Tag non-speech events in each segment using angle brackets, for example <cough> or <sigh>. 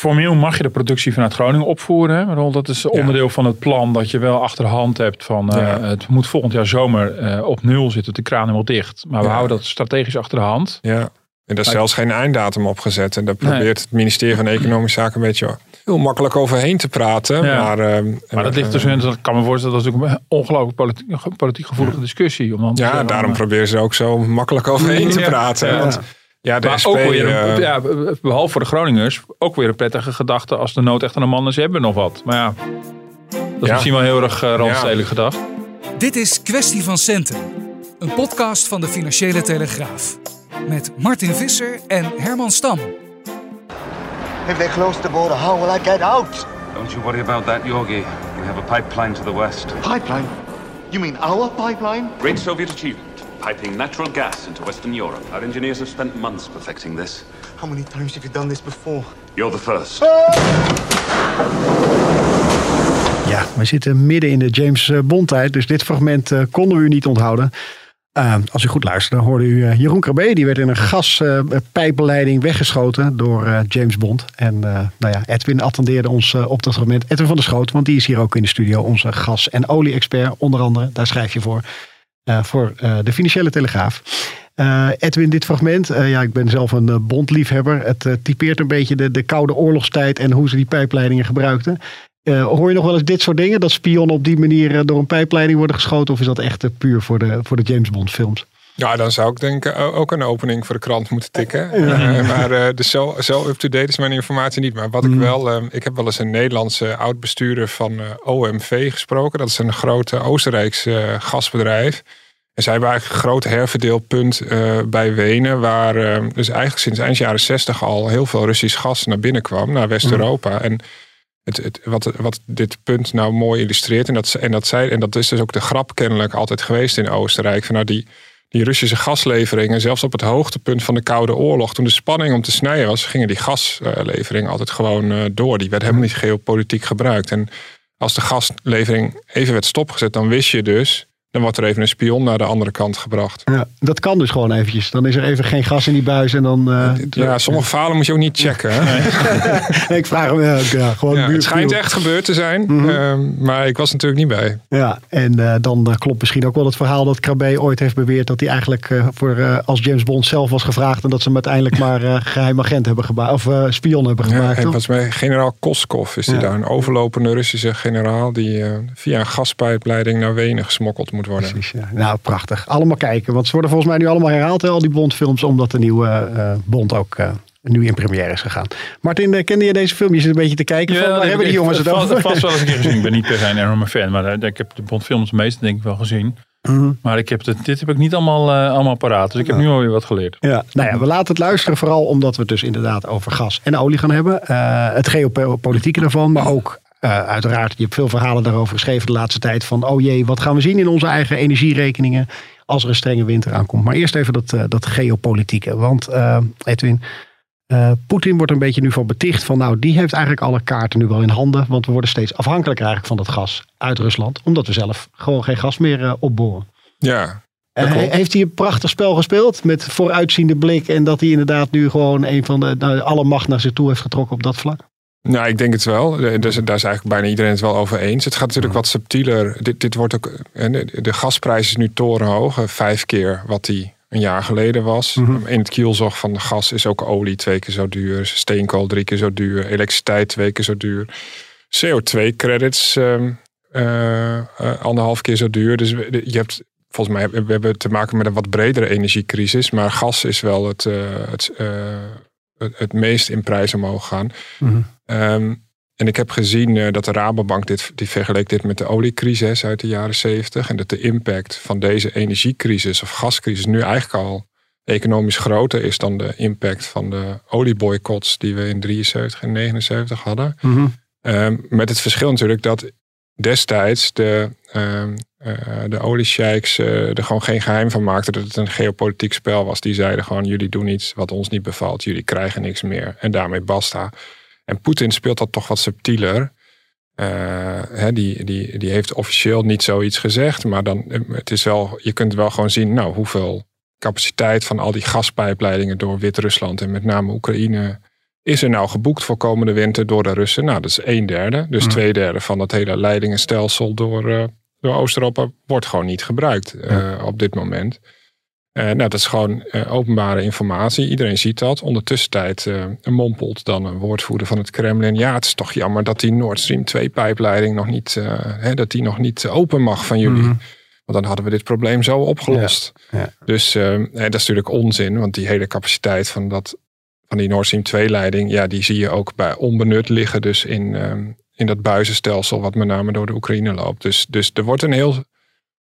Formeel mag je de productie vanuit Groningen opvoeren. Hè? Dat is onderdeel van het plan dat je wel achter de hand hebt van uh, het moet volgend jaar zomer uh, op nul zitten, de kraan helemaal dicht. Maar we Ja. houden dat strategisch achter de hand. Ja. En daar is zelfs geen einddatum opgezet. En daar probeert het ministerie van Economische Zaken een beetje heel makkelijk overheen te praten. Maar, eh, Maar dat ligt eh, dus in, dat kan me voorstellen, dat is ook een ongelooflijk politiek, politiek gevoelige discussie. Om dan Ja, daarom eh, proberen ze ook zo makkelijk overheen te praten. Want ja, de Maar SP... ook weer, een- eh, ja, behalve voor de Groningers, ook weer een prettige gedachte als de nood echt aan de man is, hebben nog wat. Maar ja, dat is Ja. misschien wel heel erg uh, randstedelijk gedacht. Dit is Kwestie van Centen. Een podcast van de Financiële Telegraaf. Met Martin Visser en Herman Stam. If they close the border, how will I get out? Don't you worry about that, Yogi. We have a pipeline to the west. Pipeline? You mean our pipeline? Great Soviet achievement. Piping natural gas into Western Europe. Our engineers have spent months perfecting this. How many times have you done this before? You're the first. Ja, we zitten midden in de James eh, Bond tijd, dus dit fragment eh, konden we u niet onthouden. Uh, als u goed luisterde, hoorde u uh, Jeroen Krabbe. Die werd in een gaspijpenleiding weggeschoten door uh, James Bond. En nou ja, Edwin attendeerde ons op dat moment. Edwin van der Schoot, want die is hier ook in de studio. Onze gas- en olie-expert onder andere. Daar schrijf je voor. Voor de Financiële Telegraaf. Edwin, dit fragment. ja, ik ben zelf een bondliefhebber. Het typeert een beetje de, de koude oorlogstijd en hoe ze die pijpleidingen gebruikten. Hoor je nog wel eens dit soort dingen? Dat spionnen op die manier door een pijpleiding worden geschoten? Of is dat echt puur voor de, voor de James Bond films? Ja, dan zou ik denken ook een opening voor de krant moeten tikken. Ja. maar dus zo, zo up-to-date is mijn informatie niet. Maar wat mm. ik wel... ik heb wel eens een Nederlandse oud-bestuurder van OMV gesproken. Dat is een grote Oostenrijkse gasbedrijf. En zij eigenlijk een groot herverdeelpunt bij Wenen. Waar dus eigenlijk sinds eind jaren 60 al heel veel Russisch gas naar binnen kwam. Naar West-Europa. Mm. En het, het, wat, wat dit punt nou mooi illustreert. En dat, en, dat zij, en dat is dus ook de grap kennelijk altijd geweest in Oostenrijk. Van nou die, die Russische gasleveringen, zelfs op het hoogtepunt van de Koude Oorlog. Toen de spanning om te snijden was, gingen die gasleveringen altijd gewoon uh, door. Die werden helemaal niet geopolitiek gebruikt. En als de gaslevering even werd stopgezet, dan wist je dus... Dan wordt er even een spion naar de andere kant gebracht. Ja, dat kan dus gewoon eventjes. Dan is er even geen gas in die buis en dan... Uh, ja, sommige verhalen moet je ook niet checken. Hè? nee, ik vraag hem ja, gewoon... Ja, het schijnt echt gebeurd te zijn, mm -hmm. uh, maar ik was natuurlijk niet bij. Ja, en uh, dan klopt misschien ook wel het verhaal dat Krabbe ooit heeft beweerd... dat hij eigenlijk eh, voor, als James Bond zelf was gevraagd... en dat ze hem uiteindelijk <laughs> maar geheim agent hebben gemaakt, of spion hebben gemaakt. Ja, volgens mij generaal Koskov is die daar. Een overlopende Russische generaal... die via een gaspijpleiding naar Wenen gesmokkeld moet worden. Precies, ja. Nou, prachtig. Allemaal kijken. Want ze worden volgens mij nu allemaal herhaald, hè, al die Bondfilms, omdat de nieuwe uh, Bond ook uh, nu in première is gegaan. Martin, uh, kende je deze film? Je zit een beetje te kijken. Ja, van, waar hebben die jongens het vast, over? vast wel eens een keer gezien. <laughs> Ik ben niet per se een enorme fan, maar ik heb de Bondfilms meestal denk ik wel gezien. Mm -hmm. Maar ik heb het, dit heb ik niet allemaal, allemaal paraat. Dus ik heb ja. nu alweer wat geleerd. Ja, nou ja, we laten het luisteren. Vooral omdat we het dus inderdaad over gas en olie gaan hebben. het geopolitieke daarvan, maar ook uh, uiteraard, je hebt veel verhalen daarover geschreven de laatste tijd. Van oh jee, wat gaan we zien in onze eigen energierekeningen als er een strenge winter aankomt. Maar eerst even dat, uh, dat geopolitieke. Want uh, Edwin, Poetin wordt een beetje nu van beticht van nou, die heeft eigenlijk alle kaarten nu wel in handen. Want we worden steeds afhankelijker eigenlijk van dat gas uit Rusland. Omdat we zelf gewoon geen gas meer opboren. Ja, heeft hij een prachtig spel gespeeld met vooruitziende blik. En dat hij inderdaad nu gewoon een van de nou, alle macht naar zich toe heeft getrokken op dat vlak? Nou, ik denk het wel. Dus, daar is eigenlijk bijna iedereen het wel over eens. Het gaat natuurlijk wat subtieler. Dit, dit wordt ook. De gasprijs is nu torenhoog. Vijf keer wat die een jaar geleden was. Mm-hmm. In het kielzog van de gas is ook olie twee keer zo duur. Steenkool drie keer zo duur. Elektriciteit twee keer zo duur. CO2-credits um, uh, uh, anderhalf keer zo duur. Dus je hebt. Volgens mij we hebben te maken met een wat bredere energiecrisis. Maar gas is wel het, uh, het het, het meest in prijs omhoog gaan. Mm-hmm. Um, en ik heb gezien uh, dat de Rabobank dit, die vergeleek dit met de oliecrisis uit de jaren 70. En dat de impact van deze energiecrisis of gascrisis nu eigenlijk al economisch groter is dan de impact van de olieboycotts die we in 73 en 79 hadden. Mm-hmm. Ehm, met het verschil natuurlijk dat destijds de, um, uh, de oliesheiks uh, er gewoon geen geheim van maakten dat het een geopolitiek spel was. Die zeiden gewoon, jullie doen iets wat ons niet bevalt, jullie krijgen niks meer. En daarmee basta. En Poetin speelt dat toch wat subtieler. Uh, hè, die, die, die heeft officieel niet zoiets gezegd, maar dan, het is wel, je kunt wel gewoon zien, nou, hoeveel capaciteit van al die gaspijpleidingen door Wit-Rusland en met name Oekraïne is er nou geboekt voor komende winter door de Russen? Nou, dat is een derde. Dus mm. twee derde van dat hele leidingenstelsel door, door Oost-Europa wordt gewoon niet gebruikt uh, op dit moment. Uh, nou, dat is gewoon openbare informatie. Iedereen ziet dat. Ondertussen mompelt dan een woordvoerder van het Kremlin. Ja, het is toch jammer dat die Nord Stream 2 pijpleiding nog niet, hè, dat die nog niet open mag van jullie. Mm. Want dan hadden we dit probleem zo opgelost. Ja, ja. Dus dat is natuurlijk onzin, want die hele capaciteit van dat van die Nord Stream 2 leiding, ja, die zie je ook bij onbenut liggen. Dus in, um, in dat buizenstelsel wat met name door de Oekraïne loopt. Dus, dus er wordt een heel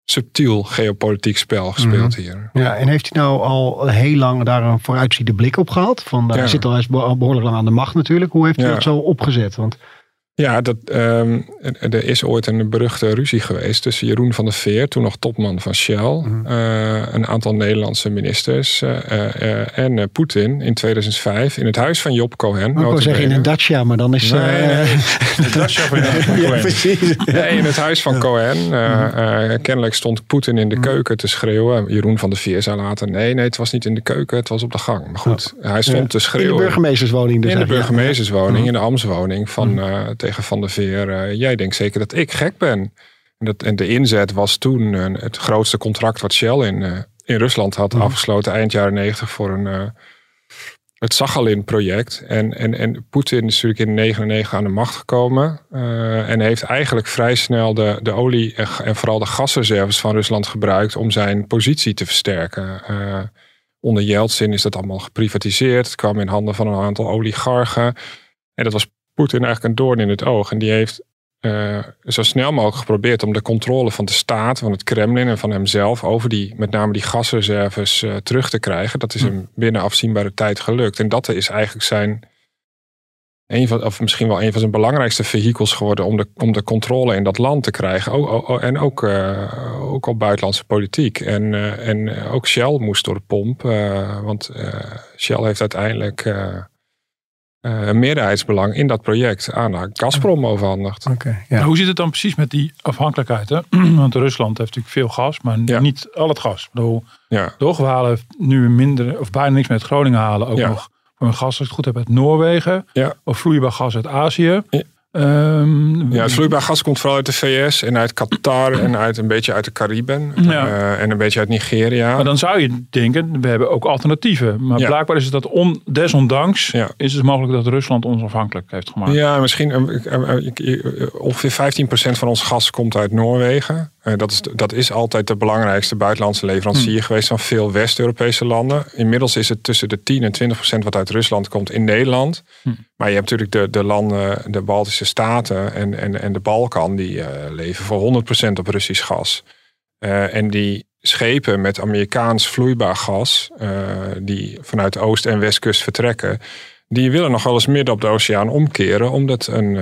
subtiel geopolitiek spel gespeeld mm. hier. Ja, en heeft hij nou al heel lang daar een vooruitziende blik op gehad? Van, ja. Hij zit al eens behoorlijk lang aan de macht natuurlijk. Hoe heeft hij ja. dat zo opgezet? Want ja, dat, um, er is ooit een beruchte ruzie geweest tussen Jeroen van der Veer, toen nog topman van Shell, mm. uh, een aantal Nederlandse ministers uh, uh, en Poetin in 2005 in het huis van Job Cohen. Ik wil zeggen in een Dacia, maar dan is... Nee, nee, <laughs> de Dacia van, van ja, precies. Nee, in het huis van Cohen. Mm. kennelijk stond Poetin in de keuken te schreeuwen. Jeroen van der Veer zei later, nee, nee, het was niet in de keuken, het was op de gang. Maar goed, oh. hij stond te schreeuwen. In de burgemeesterswoning dus. In de burgemeesterswoning, in de Amswoning van tegen Van der Veer, uh, jij denkt zeker dat ik gek ben. En, dat, en de inzet was toen uh, het grootste contract wat Shell in, uh, in Rusland had mm. afgesloten eind jaren negentig voor een, het Sachalin-project. En, en, en Poetin is natuurlijk in 99 aan de macht gekomen. en heeft eigenlijk vrij snel de, de olie en, en, vooral de gasreserves van Rusland gebruikt om zijn positie te versterken. onder Yeltsin is dat allemaal geprivatiseerd. Het kwam in handen van een aantal oligarchen. En dat was Poetin eigenlijk een doorn in het oog. En die heeft uh, zo snel mogelijk geprobeerd om de controle van de staat, van het Kremlin en van hemzelf over die, met name die gasreserves, uh, terug te krijgen. Dat is hem binnen afzienbare tijd gelukt. En dat is eigenlijk zijn, een van, of misschien wel een van zijn belangrijkste vehikels geworden om de, om de controle in dat land te krijgen. Ook, en ook, uh, ook op buitenlandse politiek. En, en ook Shell moest door de pomp, want Shell heeft uiteindelijk een meerderheidsbelang in dat project aan Gazprom overhandigd. Okay, ja. Hoe zit het dan precies met die afhankelijkheid? Hè? <clears throat> Want Rusland heeft natuurlijk veel gas, maar ja. niet al het gas. Bedoel, ja. we halen nu minder of bijna niks met Groningen halen. Ook nog voor een gas, als ik het goed heb, uit Noorwegen. Of vloeibaar gas uit Azië. Um, ja, het vloeibaar gas komt vooral uit de VS en uit Qatar en uit een beetje uit de Cariben ja. uh, en een beetje uit Nigeria. Maar dan zou je denken, we hebben ook alternatieven. Maar ja. blijkbaar is het dat on, desondanks ja. is het mogelijk dat Rusland ons afhankelijk heeft gemaakt. Ja, misschien uh, ongeveer 15% van ons gas komt uit Noorwegen. Uh, dat, is, dat is altijd de belangrijkste buitenlandse leverancier hmm. geweest van veel West-Europese landen. Inmiddels is het tussen de 10 en 20 procent wat uit Rusland komt in Nederland. Hmm. Maar je hebt natuurlijk de, de landen, de Baltische Staten en, en, en de Balkan, die uh, leven voor 100 procent op Russisch gas. Uh, en die schepen met Amerikaans vloeibaar gas, die vanuit de oost- en westkust vertrekken, die willen nog wel eens midden op de oceaan omkeren, omdat een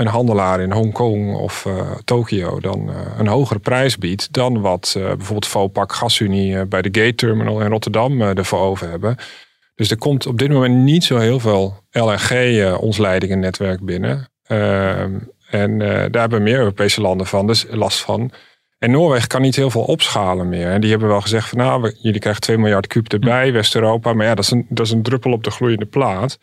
een handelaar in Hongkong of uh, Tokio dan uh, een hogere prijs biedt dan wat uh, bijvoorbeeld Vopak Gasunie bij de Gate Terminal in Rotterdam ervoor over hebben. Dus er komt op dit moment niet zo heel veel LNG ons leidingennetwerk binnen. Ehm, en daar hebben meer Europese landen van, dus last van. En Noorwegen kan niet heel veel opschalen meer. En die hebben wel gezegd van nou, jullie krijgen 2 miljard kuub erbij, hm. West-Europa. Maar ja, dat is, een, dat is een druppel op de gloeiende plaat.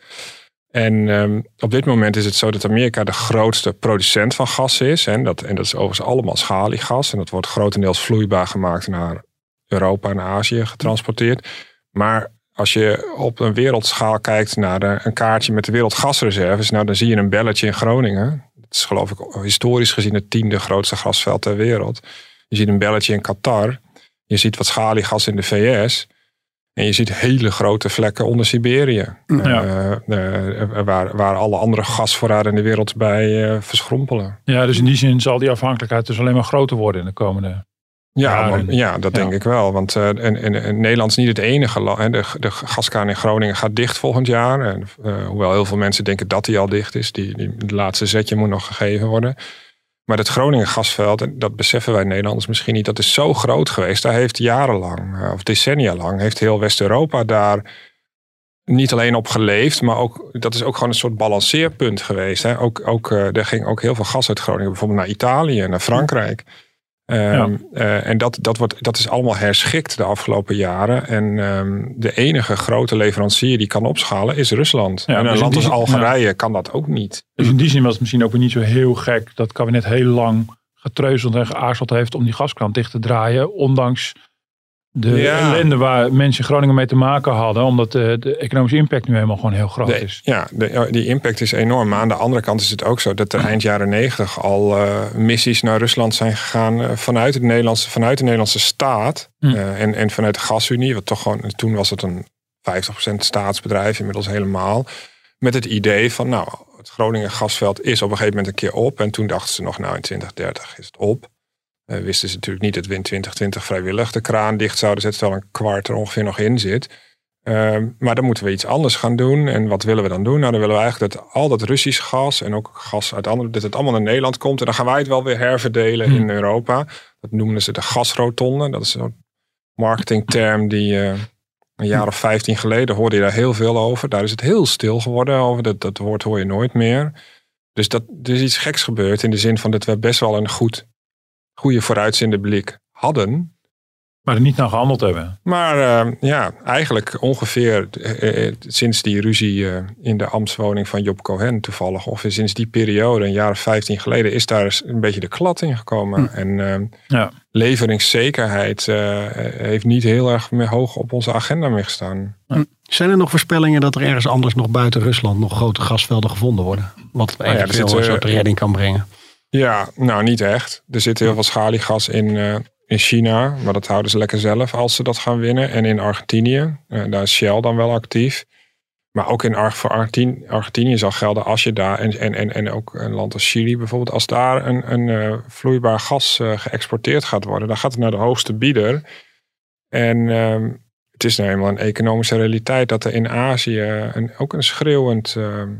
En um, op dit moment is het zo dat Amerika de grootste producent van gas is. En dat, en dat is overigens allemaal schaliegas. En dat wordt grotendeels vloeibaar gemaakt naar Europa en Azië getransporteerd. Maar als je op een wereldschaal kijkt naar de, een kaartje met de wereldgasreserves, nou dan zie je een belletje in Groningen. Dat is geloof ik historisch gezien het tiende grootste gasveld ter wereld. Je ziet een belletje in Qatar. Je ziet wat schaliegas in de VS. En je ziet hele grote vlekken onder Siberië. Ja. Uh, waar, waar alle andere gasvoorraden in de wereld bij verschrompelen. Ja, dus in die zin zal die afhankelijkheid dus alleen maar groter worden in de komende Ja, ja dat denk ik wel. Want uh, en, en, Nederland is niet het enige land. De, de gaskraan in Groningen gaat dicht volgend jaar. En, uh, hoewel heel veel mensen denken dat die al dicht is. Die, die, het laatste zetje moet nog gegeven worden. Maar het Groningen gasveld, en dat beseffen wij Nederlanders misschien niet, dat is zo groot geweest. Daar heeft jarenlang, uh, of decennia lang, heeft heel West-Europa daar niet alleen op geleefd, maar ook, dat is ook gewoon een soort balanceerpunt geweest. Hè. Ook, ook, er ging ook heel veel gas uit Groningen, bijvoorbeeld naar Italië en naar Frankrijk. Ehm, eh, en dat, dat, wordt, dat is allemaal herschikt de afgelopen jaren. En ehm, de enige grote leverancier die kan opschalen is Rusland. en een dus land als Algerije kan dat ook niet. Dus in die zin was het misschien ook niet zo heel gek dat het kabinet heel lang getreuzeld en geaarzeld heeft om die gaskraan dicht te draaien. Ondanks de ja. ellende waar mensen in Groningen mee te maken hadden. Omdat de, de economische impact nu helemaal gewoon heel groot is. Ja, de, die impact is enorm. Maar aan de andere kant is het ook zo dat er eind jaren negentig al uh, missies naar Rusland zijn gegaan uh, vanuit, het Nederlandse, vanuit de Nederlandse staat. Hm. Uh, en, en vanuit de gasunie. Wat toch gewoon, toen was het een 50% staatsbedrijf, inmiddels helemaal. Met het idee van, nou, het Groningen gasveld is op een gegeven moment een keer op. En toen dachten ze nog, nou in 2030 is het op. Uh, wisten ze natuurlijk niet dat we in 2020 vrijwillig de kraan dicht zouden zetten, terwijl een kwart er ongeveer nog in zit. Uh, maar dan moeten we iets anders gaan doen. En wat willen we dan doen? Nou, dan willen we eigenlijk dat al dat Russisch gas en ook gas uit andere, dat het allemaal naar Nederland komt. En dan gaan wij het wel weer herverdelen in hmm. Europa. Dat noemen ze de gasrotonde. Dat is een marketingterm die uh, een jaar of vijftien geleden hoorde je daar heel veel over. Daar is het heel stil geworden over. Dat, dat woord hoor je nooit meer. Dus dat, er is iets geks gebeurd in de zin van dat we best wel een goed goede vooruitziende blik hadden. Maar er niet naar gehandeld hebben. Maar uh, ja, eigenlijk ongeveer uh, sinds die ruzie uh, in de ambtswoning van Job Cohen toevallig. Of sinds die periode, een jaar of 15 geleden, is daar een beetje de klad in gekomen. Hm. En ehm, ja. leveringszekerheid heeft niet heel erg meer hoog op onze agenda meer gestaan. Hm. Zijn er nog voorspellingen dat er ergens anders nog buiten Rusland nog grote gasvelden gevonden worden? Wat oh eventueel ja, een soort redding kan brengen? Ja, nou niet echt. Er zit heel veel schaliegas in, uh, in China, maar dat houden ze lekker zelf als ze dat gaan winnen. En in Argentinië, uh, daar is Shell dan wel actief. Maar ook in voor Argentinië, Argentinië zal gelden als je daar, en, en, en, en ook een land als Chili bijvoorbeeld, als daar een, een uh, vloeibaar gas geëxporteerd gaat worden, dan gaat het naar de hoogste bieder. En ehm, het is nou eenmaal een economische realiteit dat er in Azië een, ook een schreeuwend ehm,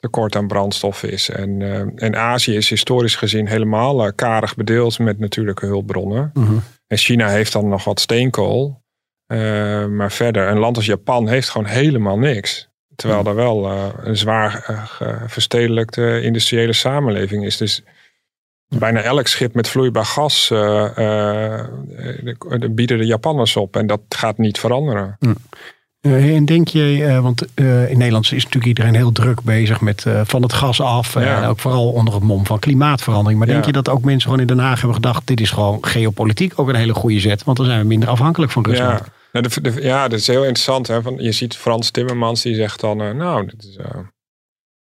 tekort aan brandstof is. En, uh, en Azië is historisch gezien helemaal uh, karig bedeeld met natuurlijke hulpbronnen. Mhm. En China heeft dan nog wat steenkool. Uh, maar verder, een land als Japan heeft gewoon helemaal niks. Terwijl er wel een zwaar verstedelijkte industriële samenleving is. Dus bijna elk schip met vloeibaar gas bieden de Japanners op. En dat gaat niet veranderen. Uh, en denk je, uh, want uh, in Nederland is natuurlijk iedereen heel druk bezig met van het gas af. En ook vooral onder het mom van klimaatverandering. Maar denk je dat ook mensen gewoon in Den Haag hebben gedacht: dit is gewoon geopolitiek ook een hele goede zet? Want dan zijn we minder afhankelijk van Rusland. Ja, nou, de, ja dat is heel interessant. Hè? Van, je ziet Frans Timmermans die zegt dan: nou, dit is,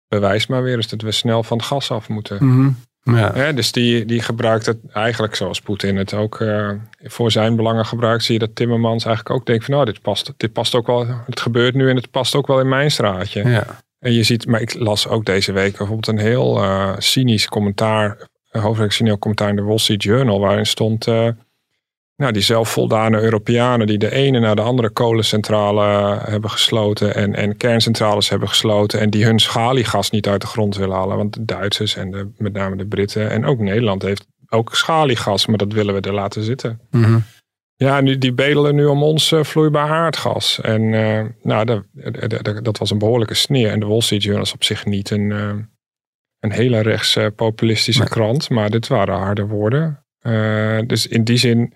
bewijs maar weer eens dat we snel van het gas af moeten. Mm ja. dus die, die gebruikt het eigenlijk zoals Poetin het ook uh, voor zijn belangen gebruikt. Zie je dat Timmermans eigenlijk ook denkt van nou, dit past, dit past ook wel, het gebeurt nu en het past ook wel in mijn straatje. Ja. En je ziet, maar ik las ook deze week bijvoorbeeld een heel uh, cynisch commentaar, een hoofdredactioneel commentaar in de Wall Street Journal, waarin stond uh, nou, die zelfvoldane Europeanen die de ene naar de andere kolencentrale hebben gesloten en, en kerncentrales hebben gesloten en die hun schaliegas niet uit de grond willen halen. Want de Duitsers en de, met name de Britten en ook Nederland heeft ook schaliegas, maar dat willen we er laten zitten. Mhm. Ja, nu, die bedelen nu om ons uh, vloeibaar aardgas. En uh, nou, dat, dat was een behoorlijke sneer. En de Wall Street Journal is op zich niet een, uh, een hele rechtspopulistische krant, maar dit waren harde woorden. dus in die zin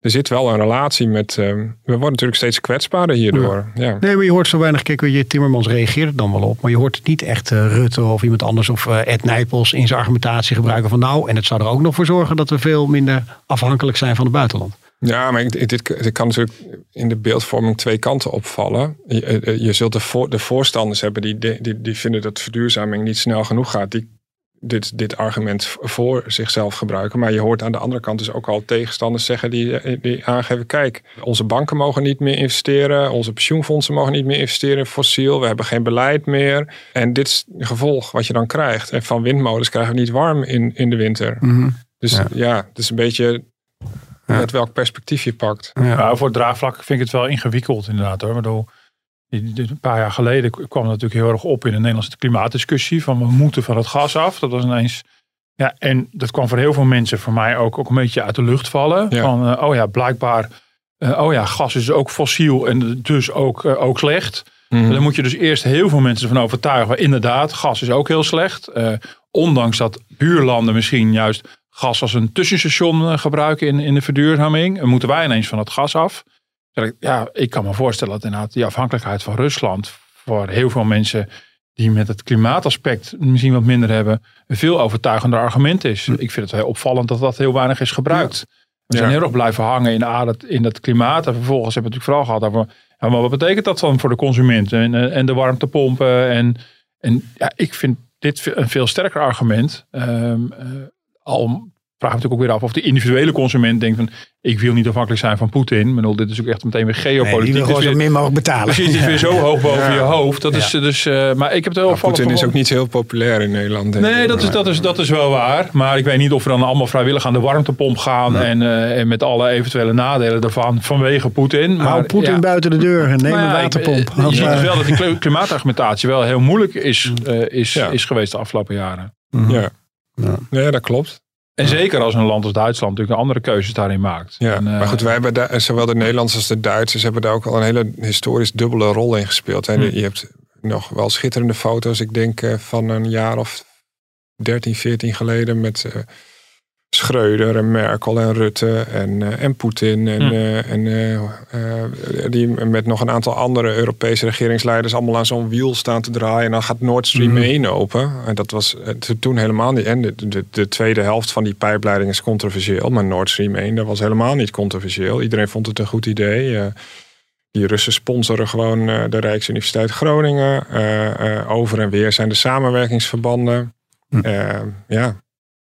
er zit wel een relatie met. Uh, we worden natuurlijk steeds kwetsbaarder hierdoor. Ja. Nee, maar je hoort zo weinig. Kijk, je Timmermans reageert dan wel op. Maar je hoort het niet echt uh, Rutte of iemand anders of uh, Ed Nijpels in zijn argumentatie gebruiken van nou. En het zou er ook nog voor zorgen dat we veel minder afhankelijk zijn van het buitenland. Ja, maar dit, dit kan natuurlijk in de beeldvorming twee kanten opvallen. Je, je zult de, voor, de voorstanders hebben die, die, die vinden dat verduurzaming niet snel genoeg gaat. Die dit, dit argument voor zichzelf gebruiken. Maar je hoort aan de andere kant dus ook al tegenstanders zeggen die, eh, die aangeven: kijk, onze banken mogen niet meer investeren, onze pensioenfondsen mogen niet meer investeren in fossiel, we hebben geen beleid meer. En dit is het gevolg wat je dan krijgt. En van windmolens krijgen we niet warm in, in de winter. Mhm. Dus ja. het is een beetje met welk perspectief je pakt. Ja. voor het draagvlak vind ik het wel ingewikkeld inderdaad hoor. Waardoor, een paar jaar geleden kwam het natuurlijk heel erg op in de Nederlandse klimaatdiscussie. Van we moeten van het gas af. Dat was ineens... Ja, en dat kwam voor heel veel mensen, voor mij ook, ook een beetje uit de lucht vallen. Van, uh, oh ja, blijkbaar, uh, oh ja, gas is ook fossiel en dus ook, uh, ook slecht. Mm. Dan moet je dus eerst heel veel mensen ervan overtuigen. Inderdaad, gas is ook heel slecht. ondanks dat buurlanden misschien juist gas als een tussenstation gebruiken in, in de verduurzaming. moeten wij ineens van het gas af. Ja, ik kan me voorstellen dat inderdaad die afhankelijkheid van Rusland voor heel veel mensen die met het klimaataspect misschien wat minder hebben, een veel overtuigender argument is. Hm. Ik vind het heel opvallend dat dat heel weinig is gebruikt. We zijn heel erg blijven hangen in, ah, in dat klimaat. En vervolgens hebben we natuurlijk vooral gehad over, ja, maar wat betekent dat dan voor de consument en, eh, en de warmtepompen? En, en ja, ik vind dit een veel sterker argument. Um, uh, al vraag natuurlijk ook weer af of de individuele consument denkt van ik wil niet afhankelijk zijn van Poetin. Ik bedoel, dit is ook echt meteen weer geopolitiek. Nee, die wil gewoon zo min mogelijk betalen. Precies, het is weer zo hoog boven je hoofd. Dat is dus, uh, maar ik heb het heel nou, Poetin is ook niet heel populair in Nederland. Nee, dat is, dat, is, dat is wel waar. Maar ik weet niet of we dan allemaal vrijwillig aan de warmtepomp gaan. En, uh, en met alle eventuele nadelen daarvan vanwege Poetin. Hou Poetin ja. buiten de deur en neem een waterpomp. Ik, je ziet dus wel dat die klimaatargumentatie wel heel moeilijk is, uh, is, is geweest de afgelopen jaren. Ja. Ja. dat klopt. En zeker als een land als Duitsland natuurlijk andere keuzes daarin maakt. Ja, en, maar goed, wij hebben daar, zowel de Nederlanders als de Duitsers hebben daar ook al een hele historisch dubbele rol in gespeeld. En hm. je hebt nog wel schitterende foto's, ik denk van een jaar of 13, 14 geleden met Schreuder en Merkel en Rutte en, uh, en Poetin. En, hm. uh, en uh, die met nog een aantal andere Europese regeringsleiders allemaal aan zo'n wiel staan te draaien. En dan gaat Nord Stream 1 hm. open. En dat was toen helemaal niet. En de, de, de, tweede helft van die pijpleiding is controversieel. Maar Nord Stream 1, dat was helemaal niet controversieel. Iedereen vond het een goed idee. die Russen sponsoren gewoon de Rijksuniversiteit Groningen. over en weer zijn de samenwerkingsverbanden. Hm. ja,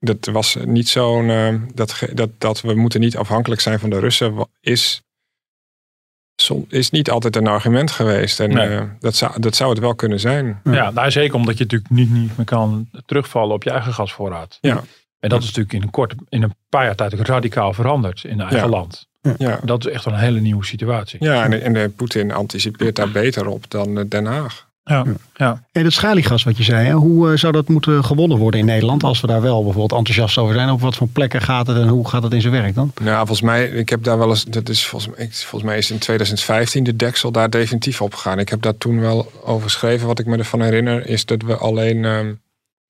dat was niet zo'n. Uh, dat, dat, dat we moeten niet afhankelijk zijn van de Russen. Is, is niet altijd een argument geweest. En uh, dat, zou, dat zou het wel kunnen zijn. Ja, nou, zeker omdat je natuurlijk niet, niet meer kan terugvallen op je eigen gasvoorraad. Ja. En dat is natuurlijk in een, kort, in een paar jaar tijd radicaal veranderd in eigen land. Ja. Dat is echt een hele nieuwe situatie. Ja, en, en Poetin anticipeert daar beter op dan Den Haag. Ja, ja. En dat schaliegas wat je zei, hè? hoe uh, zou dat moeten gewonnen worden in Nederland? Als we daar wel bijvoorbeeld enthousiast over zijn. Op wat voor plekken gaat het en hoe gaat het in zijn werk dan? Nou, volgens mij, ik heb daar wel eens, dat is volgens mij, volgens mij is in 2015 de deksel daar definitief op gegaan. Ik heb daar toen wel over geschreven. Wat ik me ervan herinner is dat we alleen um,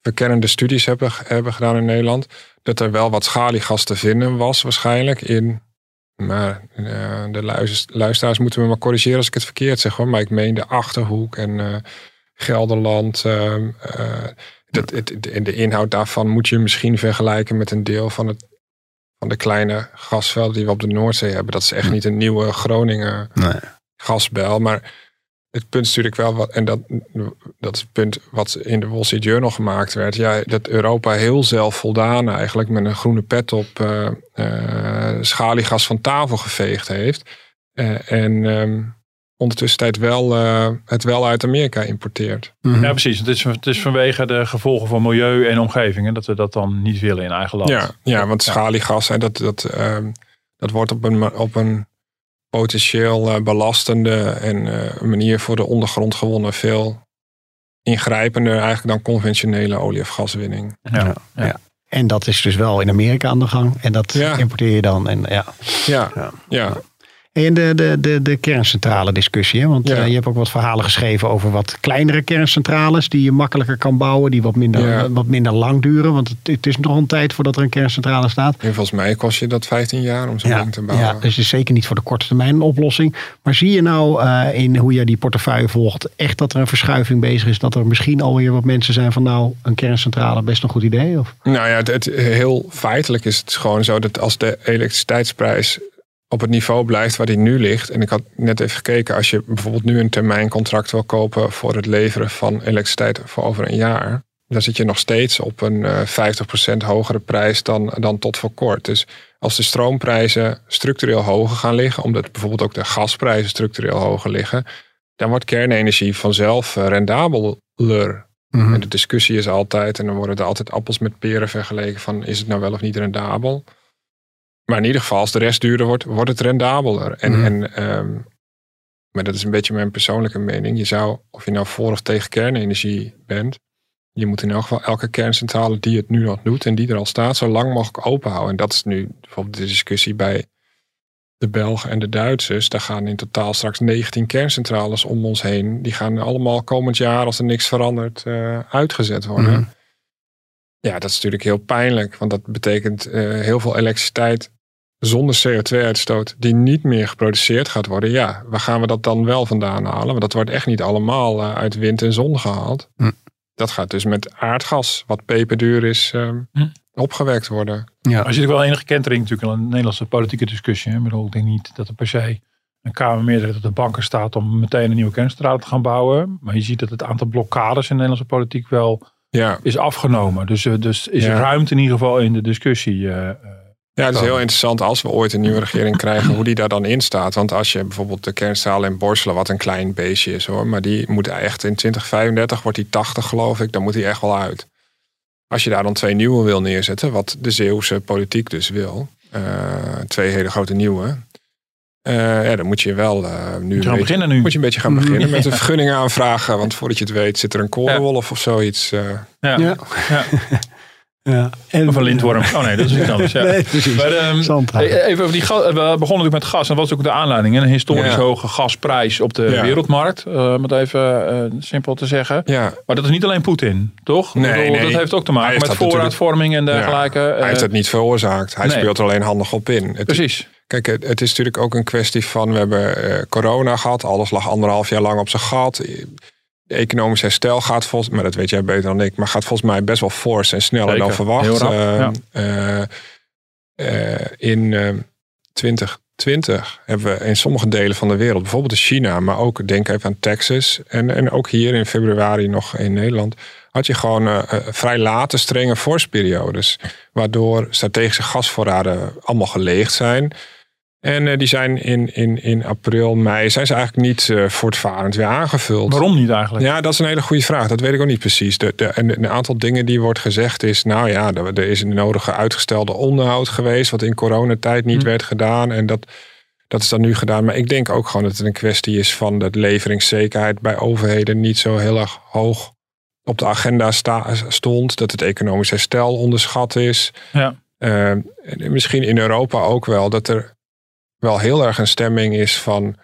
verkennende studies hebben, hebben gedaan in Nederland. Dat er wel wat schaliegas te vinden was waarschijnlijk in maar uh, de luisteraars moeten me maar corrigeren als ik het verkeerd zeg hoor. Maar ik meen de Achterhoek en uh, Gelderland. Uh, dat, het, en de inhoud daarvan moet je misschien vergelijken met een deel van, het, van de kleine gasvelden die we op de Noordzee hebben. Dat is echt niet een nieuwe Groningen nee. gasbel. Maar het punt is natuurlijk wel wat, en dat, dat is het punt wat in de Wall Street Journal gemaakt werd. Ja, dat Europa heel zelfvoldaan eigenlijk met een groene pet op uh, uh, schaliegas van tafel geveegd heeft. Uh, en um, ondertussen tijd wel, het wel uit Amerika importeert. Mhm. Ja, precies. Het is, het is vanwege de gevolgen van milieu en omgeving hè, dat we dat dan niet willen in eigen land. Ja, ja want schaliegas, hè, dat, dat, ehm, dat wordt op een, op een potentieel uh, belastende en uh, manier voor de ondergrond gewonnen veel ingrijpender eigenlijk dan conventionele olie- of gaswinning. Ja, ja. En dat is dus wel in Amerika aan de gang. En dat importeer je dan. En, ja. Ja, ja. En de, de, de, de kerncentrale discussie. Hè? Want uh, je hebt ook wat verhalen geschreven over wat kleinere kerncentrales. Die je makkelijker kan bouwen. Die wat minder, wat minder lang duren. Want het, het, is nog een tijd voordat er een kerncentrale staat. En volgens mij kost je dat 15 jaar om zo'n ja, ding te bouwen. Ja, dus is zeker niet voor de korte termijn een oplossing. Maar zie je nou uh, in hoe je die portefeuille volgt. Echt dat er een verschuiving bezig is. Dat er misschien alweer wat mensen zijn van nou een kerncentrale best een goed idee? Of? Nou ja, het, het heel feitelijk is het gewoon zo dat als de elektriciteitsprijs op het niveau blijft waar die nu ligt. En ik had net even gekeken, als je bijvoorbeeld nu een termijncontract wil kopen voor het leveren van elektriciteit voor over een jaar, dan zit je nog steeds op een uh, eh, 50% hogere prijs dan, dan tot voor kort. Dus als de stroomprijzen structureel hoger gaan liggen, omdat bijvoorbeeld ook de gasprijzen structureel hoger liggen, dan wordt kernenergie vanzelf uh, rendabeler. Mhm. En de discussie is altijd, en dan worden er altijd appels met peren vergeleken van is het nou wel of niet rendabel. Maar in ieder geval, als de rest duurder wordt, wordt het rendabeler. En, mhm. en ehm, maar dat is een beetje mijn persoonlijke mening. Je zou, of je nou voor of tegen kernenergie bent, je moet in elk geval elke kerncentrale die het nu nog doet en die er al staat, zo lang mogelijk open houden. En dat is nu bijvoorbeeld de discussie bij de Belgen en de Duitsers. Daar gaan in totaal straks 19 kerncentrales om ons heen. Die gaan allemaal komend jaar, als er niks verandert, uh, uitgezet worden. Mhm. Ja, dat is natuurlijk heel pijnlijk, want dat betekent uh, heel veel elektriciteit zonder CO2-uitstoot die niet meer geproduceerd gaat worden. Ja, waar gaan we dat dan wel vandaan halen? Want dat wordt echt niet allemaal uh, uit wind en zon gehaald. Mhm. Dat gaat dus met aardgas, wat peperduur is, uh, opgewekt worden. Ja. Er zit wel enige kentering natuurlijk in een Nederlandse politieke discussie. Hè? Ik, bedoel, ik denk niet dat er per se een Kamermeerderheid op de banken staat om meteen een nieuwe kerncentrale te gaan bouwen. Maar je ziet dat het aantal blokkades in de Nederlandse politiek wel ja. is afgenomen. Dus, uh, dus is ruimte in ieder geval in de discussie. Uh, ja, het is heel interessant als we ooit een nieuwe regering krijgen, hoe die daar dan in staat. Want als je bijvoorbeeld de kerncentrale in Borselen, wat een klein beestje is hoor, maar die moet echt in 2035 wordt die 80 geloof ik, dan moet die echt wel uit. Als je daar dan twee nieuwe wil neerzetten, wat de Zeeuwse politiek dus wil, uh, twee hele grote nieuwe, uh, ja, dan moet je wel uh, nu, je beginnen nu. Moet je een beetje gaan beginnen met <laughs> een vergunning aanvragen. Want voordat je het weet zit er een korenwolf of zoiets. Uh. Ja. ja. ja. <laughs> Ja, en, of een lintworm. Oh nee, dat is iets anders. Ja. <laughs> nee, precies. Maar, um, even over die gas. We begonnen natuurlijk met gas. En wat is ook de aanleiding? Een historisch hoge gasprijs op de wereldmarkt. Om het even uh, simpel te zeggen. Ja. Maar dat is niet alleen Poetin, toch? Nee, bedoel, nee. Dat heeft ook te maken met voorraadvorming en dergelijke. Hij heeft het niet veroorzaakt. Hij speelt er alleen handig op in. Het, precies. Kijk, het is natuurlijk ook een kwestie van... We hebben corona gehad. Alles lag anderhalf jaar lang op zijn gat economisch herstel gaat volgens maar dat weet jij beter dan ik, maar gaat volgens mij best wel fors en sneller dan verwacht. Uh, uh, uh, in 2020 hebben we in sommige delen van de wereld, bijvoorbeeld in China, maar ook denk even aan Texas en, en ook hier in februari nog in Nederland, had je gewoon vrij late strenge vorstperiodes, waardoor strategische gasvoorraden allemaal geleegd zijn. En uh, die zijn in, in, in april, mei, zijn ze eigenlijk niet uh, voortvarend weer aangevuld. Waarom niet eigenlijk? Ja, dat is een hele goede vraag. Dat weet ik ook niet precies. De, de, en een aantal dingen die wordt gezegd is, nou ja, er, is een nodige uitgestelde onderhoud geweest, wat in coronatijd niet hm. werd gedaan. En dat, dat is dan nu gedaan. Maar ik denk ook gewoon dat het een kwestie is van dat leveringszekerheid bij overheden niet zo heel erg hoog op de agenda sta, stond. Dat het economisch herstel onderschat is. Ja. Uh, misschien in Europa ook wel, dat er wel heel erg een stemming is van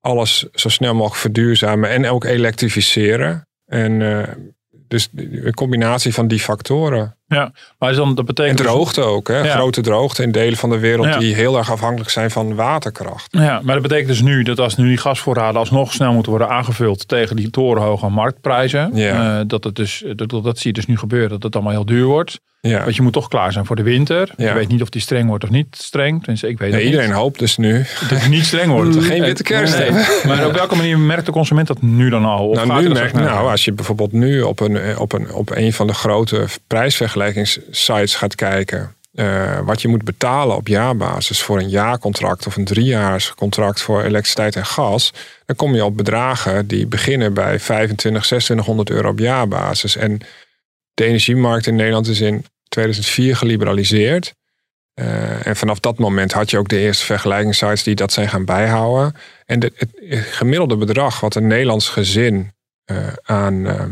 alles zo snel mogelijk verduurzamen en ook elektrificeren. En uh, dus een combinatie van die factoren. Ja, maar dan, dat betekent. En dus- droogte ook, hè? grote droogte in delen van de wereld die heel erg afhankelijk zijn van waterkracht. Ja, maar dat betekent dus nu dat als nu die gasvoorraden alsnog snel moeten worden aangevuld tegen die torenhoge marktprijzen, ja. Uh, dat, het dus, dat, dat zie je dus nu gebeuren, dat het allemaal heel duur wordt. Ja. Want je moet toch klaar zijn voor de winter. Je weet niet of die streng wordt of niet streng. Ik weet nee, iedereen hoopt dus nu. Dat het niet streng wordt. <laughs> Geen witte kerst Maar op welke manier merkt de consument dat nu dan al? Of nou, nu merkt, nou, als je bijvoorbeeld nu op een, op, een, op een van de grote prijsvergelijkingssites gaat kijken. Uh, wat je moet betalen op jaarbasis voor een jaarcontract of een driejaarscontract voor elektriciteit en gas, dan kom je op bedragen die beginnen bij 25, 2600 euro op jaarbasis. En de energiemarkt in Nederland is in 2004 geliberaliseerd. Uh, en vanaf dat moment had je ook de eerste vergelijkingssites die dat zijn gaan bijhouden. En het gemiddelde bedrag wat een Nederlands gezin uh, aan, uh,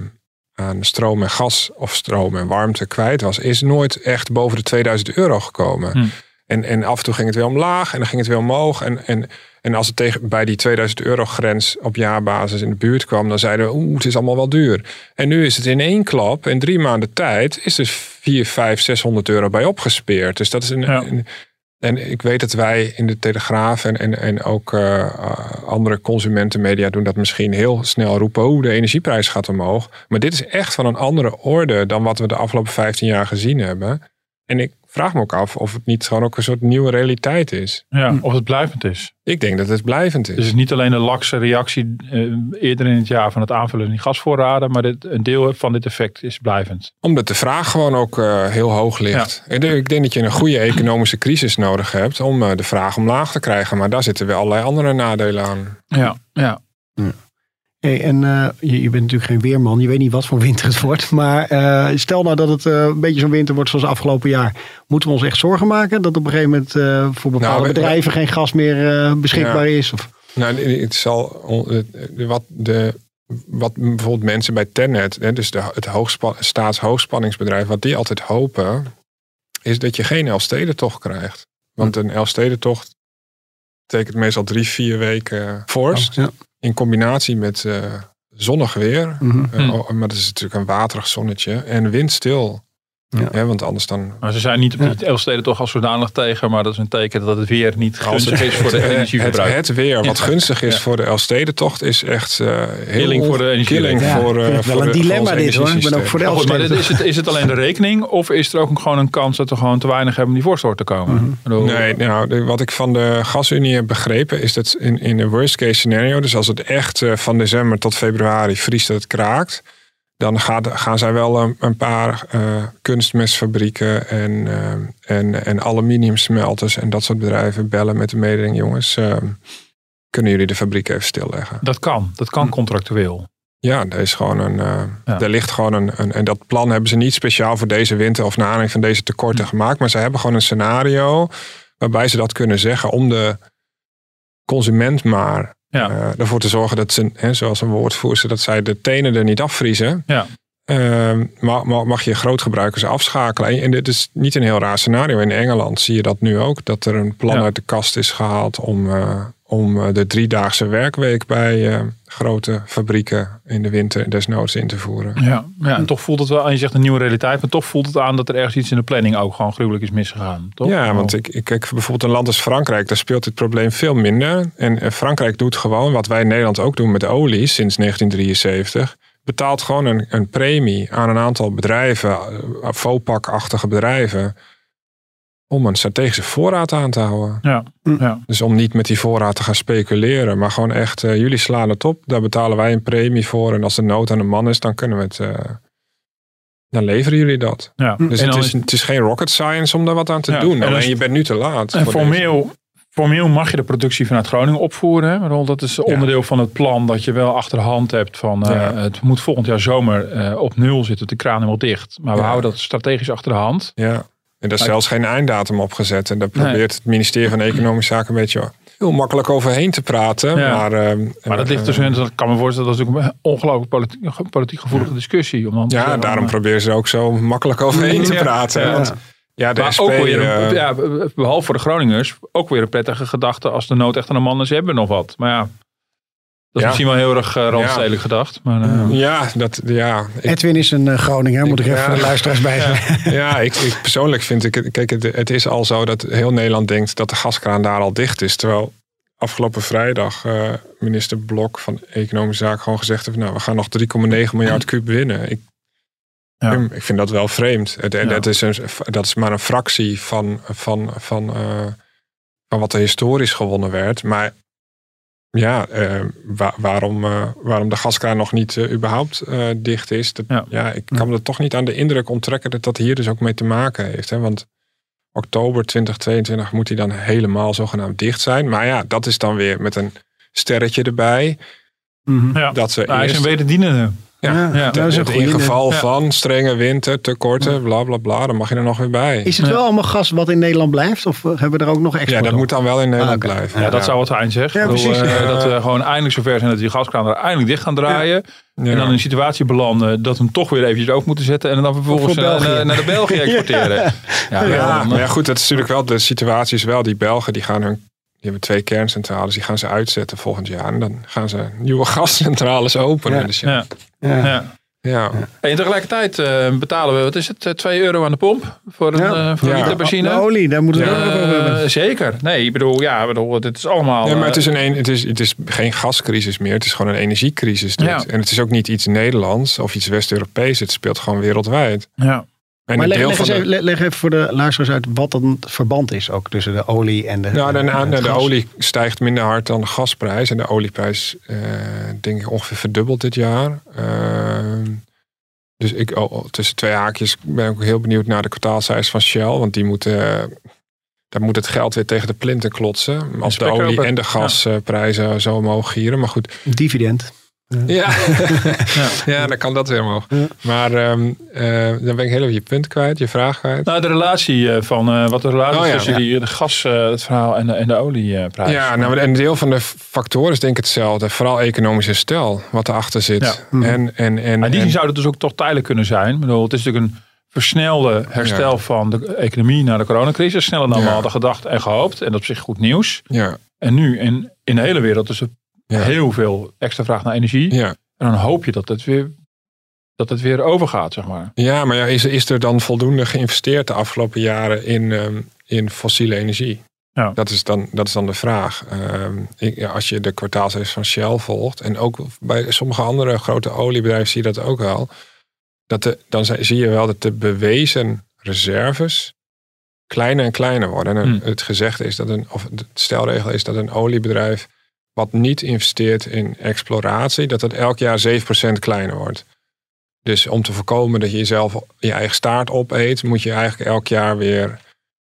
aan stroom en gas of stroom en warmte kwijt was, is nooit echt boven de 2000 euro gekomen. Hm. En, en af en toe ging het weer omlaag en dan ging het weer omhoog. En, en, en als het tegen, bij die 2000 euro grens op jaarbasis in de buurt kwam, dan zeiden we, oeh, het is allemaal wel duur. En nu is het in één klap, in drie maanden tijd, is er 4, 5, 600 euro bij opgespeerd. Dus dat is een, en ik weet dat wij in de Telegraaf en, en, en ook uh, andere consumentenmedia doen dat misschien heel snel roepen, hoe de energieprijs gaat omhoog. Maar dit is echt van een andere orde dan wat we de afgelopen 15 jaar gezien hebben. En ik vraag me ook af of het niet gewoon ook een soort nieuwe realiteit is. Ja, of het blijvend is. Ik denk dat het blijvend is. Dus het is niet alleen een lakse reactie uh, eerder in het jaar van het aanvullen van die gasvoorraden, maar dit, een deel van dit effect is blijvend. Omdat de vraag gewoon ook uh, heel hoog ligt. Ja. Ik denk dat je een goede economische crisis nodig hebt om uh, de vraag omlaag te krijgen. Maar daar zitten weer allerlei andere nadelen aan. Ja, ja. Hey, en uh, je, je, bent natuurlijk geen weerman, je weet niet wat voor winter het wordt. Maar uh, stel nou dat het uh, een beetje zo'n winter wordt zoals afgelopen jaar. Moeten we ons echt zorgen maken dat op een gegeven moment voor bepaalde nou, bedrijven geen gas meer beschikbaar ja. is? Of? Nou, het zal wat de wat bijvoorbeeld mensen bij Tennet, hè, dus de, het hoogspan, staatshoogspanningsbedrijf, wat die altijd hopen, is dat je geen Elfstedentocht krijgt. Want een Elfstedentocht betekent meestal drie, vier weken vorst. Ja. In combinatie met uh, zonnig weer. Mm -hmm. maar dat is natuurlijk een waterig zonnetje. En windstil. Ja. want anders dan... Maar ze zijn niet op die Elfsteden toch als zodanig tegen, maar dat is een teken dat het weer niet gunstig is voor de energieverbruik. Het, het weer wat gunstig is voor de Elfstedentocht is echt uh, heel voor de energie. voor, uh, wel voor een dilemma dit hoor. Ik ben ook voor de Elfstedentocht. is, het, is het alleen de rekening of is er ook gewoon een kans dat we gewoon te weinig hebben om die voorstort te komen? Mhm. Nee, nou, wat ik van de gasunie heb begrepen is dat in, in de worst case scenario, dus als het echt uh, van december tot februari vriest dat het kraakt dan gaat, gaan zij wel een, een paar uh, kunstmestfabrieken en, uh, en, en aluminiumsmelters en dat soort bedrijven bellen met de mededeling, jongens, uh, kunnen jullie de fabriek even stilleggen? Dat kan, dat kan hm. contractueel. Ja, er is gewoon een, ja. er ligt gewoon een, een, en dat plan hebben ze niet speciaal voor deze winter of naar aanleiding van deze tekorten hm. gemaakt, maar ze hebben gewoon een scenario waarbij ze dat kunnen zeggen om de consument maar ja. Uh, ervoor te zorgen dat ze, hè, zoals een woordvoerster, dat zij de tenen er niet afvriezen. Ja. Uh, mag, mag je grootgebruikers afschakelen. En dit is niet een heel raar scenario. In Engeland zie je dat nu ook. Dat er een plan uit de kast is gehaald om, uh, om eh, de driedaagse werkweek bij uh, grote fabrieken in de winter desnoods in te voeren. Ja, ja en toch voelt het wel, je zegt een nieuwe realiteit, maar toch voelt het aan dat er ergens iets in de planning ook gewoon gruwelijk is misgegaan. Toch? Ja, want ik, ik kijk bijvoorbeeld een land als Frankrijk, daar speelt dit probleem veel minder. En eh, Frankrijk doet gewoon wat wij in Nederland ook doen met olie sinds 1973 betaalt gewoon een, een premie aan een aantal bedrijven, FOPAC-achtige bedrijven, om een strategische voorraad aan te houden. Ja, hm. ja. Dus om niet met die voorraad te gaan speculeren, maar gewoon echt, uh, jullie slaan het op, daar betalen wij een premie voor. En als de nood aan de man is, dan kunnen we het. Uh, dan leveren jullie dat. Ja. Dus het is, het is geen rocket science om daar wat aan te doen. Alleen je bent nu te laat. En formeel, formeel mag je de productie vanuit Groningen opvoeren. Hè? Dat is onderdeel van het plan dat je wel achter de hand hebt van uh, het moet volgend jaar zomer op nul zitten, de kraan helemaal dicht. Maar we houden dat strategisch achter de hand. Ja. En daar is zelfs geen einddatum op gezet. En daar probeert het ministerie van Economische Zaken een beetje heel makkelijk overheen te praten. Maar, uh, maar dat ligt dus in, dat kan me voorstellen, dat is ook een ongelooflijk politiek, politiek gevoelige discussie. Om ja, daarom proberen ze ook zo makkelijk overheen te praten. Ja. Want, ja, de SP, ook weer een, ja, behalve voor de Groningers, ook weer een prettige gedachte als de nood echt aan de man is, hebben nog wat. Maar ja, dat is misschien wel heel erg uh, randstedelijk gedacht. Maar, uh, ja, dat, ja. Edwin is een uh, Groninger, moet ik even voor de luisteraars <laughs> bij zeggen. Ja, ik, ik, persoonlijk vind ik, kijk, het, het, is al zo dat heel Nederland denkt dat de gaskraan daar al dicht is. Terwijl afgelopen vrijdag minister Blok van Economische Zaken gewoon gezegd heeft, nou, we gaan nog 3,9 miljard kub winnen. Ik, ja. ik vind dat wel vreemd. Het, dat, is een, dat is maar een fractie van, van, van, van wat er historisch gewonnen werd. Maar ja, uh, waarom, uh, waarom de gaskraan nog niet uh, überhaupt dicht is. Dat, ja. ik kan me er toch niet aan de indruk onttrekken dat dat hier dus ook mee te maken heeft. Hè? Want oktober 2022 moet hij dan helemaal zogenaamd dicht zijn. Maar ja, dat is dan weer met een sterretje erbij. Mm -hmm. ja. Dat ze nou, Hij is een wederdienende. Ja, ja. Dat is in geval van strenge winter, tekorten, bla bla bla, dan mag je er nog weer bij. Is het wel allemaal gas wat in Nederland blijft? Of hebben we er ook nog extra? Ja, dat moet dan wel in Nederland ah, blijven. Ja, dat zou wat fijn zeggen. Ja, precies. Uh, dat we gewoon eindelijk zover zijn dat die gaskraan er eindelijk dicht gaan draaien. En dan in een situatie belanden dat we hem toch weer eventjes open moeten zetten. En dan vervolgens naar, naar, de België <laughs> <laughs> exporteren. ja, ja, maar ja, goed, dat is natuurlijk wel de situatie is wel. Die Belgen die gaan hun die hebben twee kerncentrales, die gaan ze uitzetten volgend jaar. En dan gaan ze nieuwe <laughs> gascentrales openen. Dus ja. ja. Ja. En tegelijkertijd uh, betalen we, wat is het, 2 eh, euro aan de pomp voor een, ja. uh, voor liter benzine. De olie, daar moeten we ook over hebben. Zeker. Nee, ik bedoel, ja, bedoel, dit is allemaal... Ja, maar het is, een, het, is, het is geen gascrisis meer, het is gewoon een energiecrisis. Dit. En het is ook niet iets Nederlands of iets West-Europees, het speelt gewoon wereldwijd. Ja. En maar leg, leg, even, leg, even, voor de luisteraars uit wat dan het verband is ook tussen de olie en de Nou, de, de, de, olie stijgt minder hard dan de gasprijs. En de olieprijs, uh, denk ik, ongeveer verdubbeld dit jaar. Uh, dus ik, oh, oh, tussen twee haakjes ben ik ook heel benieuwd naar de kwartaalcijfers van Shell. Want die moeten, daar moet het geld weer tegen de plinten klotsen. Als de olie en de gasprijzen zo omhoog gieren. Maar goed. Dividend. Ja, <laughs> ja. ja dan kan dat weer omhoog. Maar um, uh, dan ben ik heel even je punt kwijt, je vraag kwijt. Nou, de relatie eh, van uh, wat de relatie oh, ja, tussen die, de gas, het verhaal en de, en de olieprijs. Ja, nou, en een deel van de factoren is denk ik hetzelfde. Vooral economische stel wat erachter zit. Ja. En, en, en, maar die en, zou het dus ook toch tijdelijk kunnen zijn. Ik bedoel, het is natuurlijk een versnelde herstel van de economie na de coronacrisis. Sneller dan we hadden gedacht en gehoopt. En dat is op zich goed nieuws. Ja. En nu in, in de hele wereld is heel veel extra vraag naar energie. Ja. En dan hoop je dat het weer, dat het weer overgaat, zeg maar. Ja, maar ja, is, is er dan voldoende geïnvesteerd de afgelopen jaren in, um, in fossiele energie? Ja. Dat, is dan, dat is dan de vraag. Um, ik, als je de kwartaalcijfers van Shell volgt, en ook bij sommige andere grote oliebedrijven zie je dat ook wel. Dat de, dan zie je wel dat de bewezen reserves kleiner en kleiner worden. En hmm. het gezegde is dat een, of de stelregel is dat een oliebedrijf wat niet investeert in exploratie, dat het elk jaar 7% kleiner wordt. Dus om te voorkomen dat je jezelf je eigen staart opeet, moet je eigenlijk elk jaar weer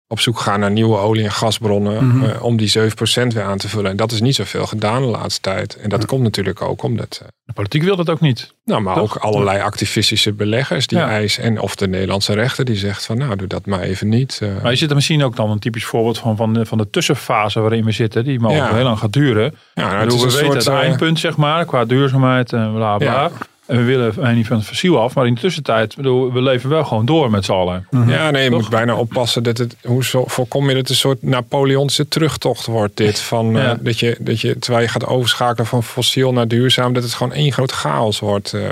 op zoek gaan naar nieuwe olie- en gasbronnen mm om die 7% weer aan te vullen. En dat is niet zoveel gedaan de laatste tijd. En dat komt natuurlijk ook omdat... Uh, de politiek wil dat ook niet. Nou, maar ook allerlei activistische beleggers die eisen. En of de Nederlandse rechter die zegt van nou, doe dat maar even niet. Uh. Maar je zit er misschien ook dan een typisch voorbeeld van, van, de, van de tussenfase waarin we zitten. Die mogelijk heel lang gaat duren. Ja, nou, het is we een weten soort, het eindpunt zeg maar, qua duurzaamheid en bla bla. En we willen niet van het fossiel af, maar in de tussentijd, bedoel, we leven wel gewoon door met z'n allen. Mhm. Ja, nee, je moet bijna oppassen dat het, hoe zo, voorkom je dat het een soort Napoleonse terugtocht wordt dit. Van, uh, dat, je, dat je, terwijl je gaat overschakelen van fossiel naar duurzaam, dat het gewoon één groot chaos wordt. Uh.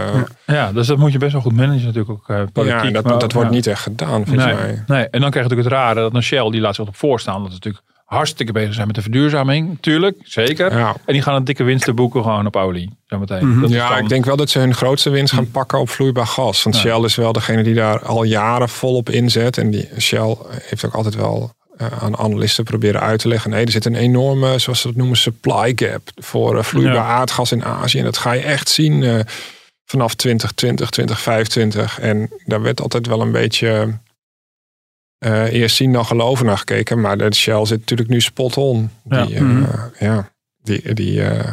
Ja. dus dat moet je best wel goed managen natuurlijk ook uh, politiek. Ja, dat, dat wordt niet echt gedaan, volgens nee, mij. Nee, en dan krijg je natuurlijk het rare dat een Shell, die laat zich op voorstaan. Dat is natuurlijk hartstikke bezig zijn met de verduurzaming. Tuurlijk, zeker. Ja. En die gaan een dikke winsten boeken gewoon op olie. Zometeen. Mm -hmm. Ja, ik denk wel dat ze hun grootste winst gaan pakken op vloeibaar gas. Want Shell is wel degene die daar al jaren volop inzet. En die Shell heeft ook altijd wel uh, aan analisten proberen uit te leggen. Nee, er zit een enorme, zoals ze dat noemen, supply gap voor uh, vloeibaar ja. aardgas in Azië. En dat ga je echt zien uh, vanaf 2020, 2025. En daar werd altijd wel een beetje uh, eerst zien dan geloven naar gekeken. Maar de Shell zit natuurlijk nu spot on. Die, ja. Uh, mm -hmm. ja, die, die, uh,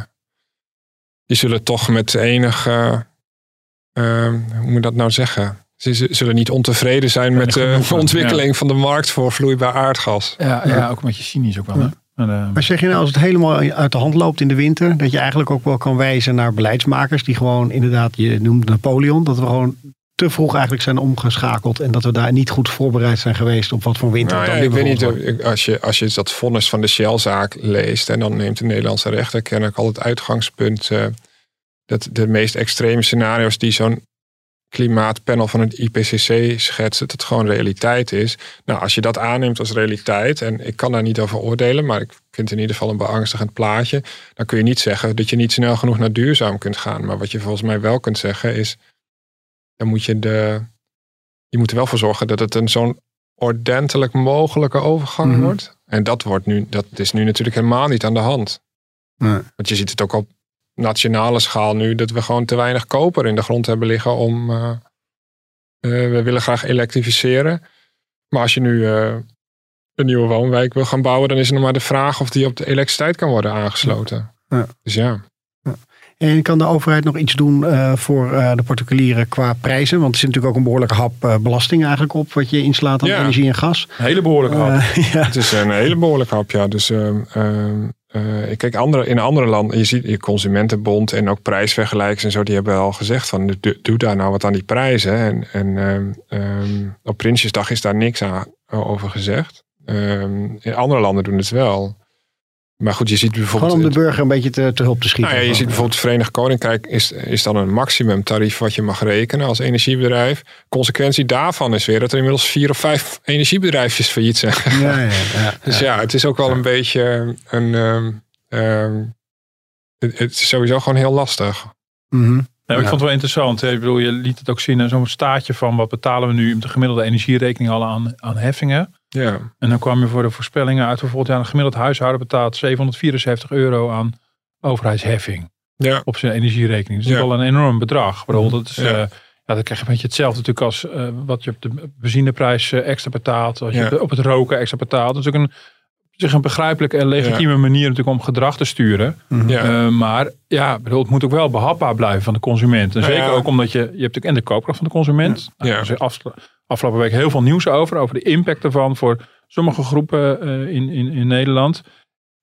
die zullen toch met enig, hoe moet je dat nou zeggen? Ze zullen niet ontevreden zijn met de <laughs> ontwikkeling ja. van de markt voor vloeibaar aardgas. Ja, ja. ook een beetje cynisch ook wel. Hè? Maar zeg je nou, als het helemaal uit de hand loopt in de winter, dat je eigenlijk ook wel kan wijzen naar beleidsmakers die gewoon inderdaad, je noemt Napoleon, dat we gewoon te vroeg eigenlijk zijn omgeschakeld en dat we daar niet goed voorbereid zijn geweest op wat voor winter nou, dan ja, Ik weet niet, als je, als je dat vonnis van de Shell-zaak leest en dan neemt de Nederlandse rechter kennelijk al het uitgangspunt uh, dat de meest extreme scenario's die zo'n klimaatpanel van het IPCC schetst, dat het gewoon realiteit is. Nou, als je dat aanneemt als realiteit, en ik kan daar niet over oordelen, maar ik vind het in ieder geval een beangstigend plaatje, dan kun je niet zeggen dat je niet snel genoeg naar duurzaam kunt gaan. Maar wat je volgens mij wel kunt zeggen is, dan moet je de. Je moet er wel voor zorgen dat het een zo'n ordentelijk mogelijke overgang mm -hmm. wordt. En dat wordt nu, dat is nu natuurlijk helemaal niet aan de hand. Nee. Want je ziet het ook op nationale schaal nu, dat we gewoon te weinig koper in de grond hebben liggen om. Uh, uh, we willen graag elektrificeren. Maar als je nu uh, een nieuwe woonwijk wil gaan bouwen, dan is er nog maar de vraag of die op de elektriciteit kan worden aangesloten. Ja. Dus ja. En kan de overheid nog iets doen uh, voor uh, de particulieren qua prijzen? Want er zit natuurlijk ook een behoorlijke hap uh, belasting eigenlijk op wat je inslaat aan ja. energie en gas. Een hele behoorlijke hap. <laughs> ja. Het is een hele behoorlijke hap, ja. Dus ik kijk, andere, in andere landen, je ziet je Consumentenbond en ook prijsvergelijkers en zo, die hebben al gezegd van doe daar nou wat aan die prijzen. En, en um, op Prinsjesdag is daar niks aan, over gezegd. Um, in andere landen doen het wel. Maar goed, je ziet bijvoorbeeld... Gewoon om de burger een beetje te, te hulp te schieten. Nou ja, je ziet bijvoorbeeld het Verenigd Koninkrijk is, is dan een maximumtarief wat je mag rekenen als energiebedrijf. Consequentie daarvan is weer dat er inmiddels vier of vijf energiebedrijfjes failliet zijn. Ja, ja, ja, <laughs> dus ja, het is ook wel een beetje een... Um, um, het, het, is sowieso gewoon heel lastig. Mm -hmm. Ik vond het wel interessant. Hè? Ik bedoel, je liet het ook zien, zo'n staatje van wat betalen we nu de gemiddelde energierekening al aan, aan heffingen. Ja. En dan kwam je voor de voorspellingen uit bijvoorbeeld ja, een gemiddeld huishouden betaalt 774 euro aan overheidsheffing ja. op zijn energierekening. Dus dat is Ja. wel een enorm bedrag. Bijvoorbeeld, dat is, Ja. eh, ja, dan krijg je een beetje hetzelfde natuurlijk als eh, wat je op de benzineprijs eh, extra betaalt. Wat je Ja. op, de- op het roken extra betaalt. Dat is ook een, zich een begrijpelijke en legitieme manier natuurlijk om gedrag te sturen. Mhm. Ja. Uh, maar ja, bedoel, het moet ook wel behapbaar blijven van de consument. En zeker ook omdat je, je hebt natuurlijk en de koopkracht van de consument. Nou, ja. er is afgelopen week heel veel nieuws over, over de impact ervan voor sommige groepen uh, in, in, in Nederland.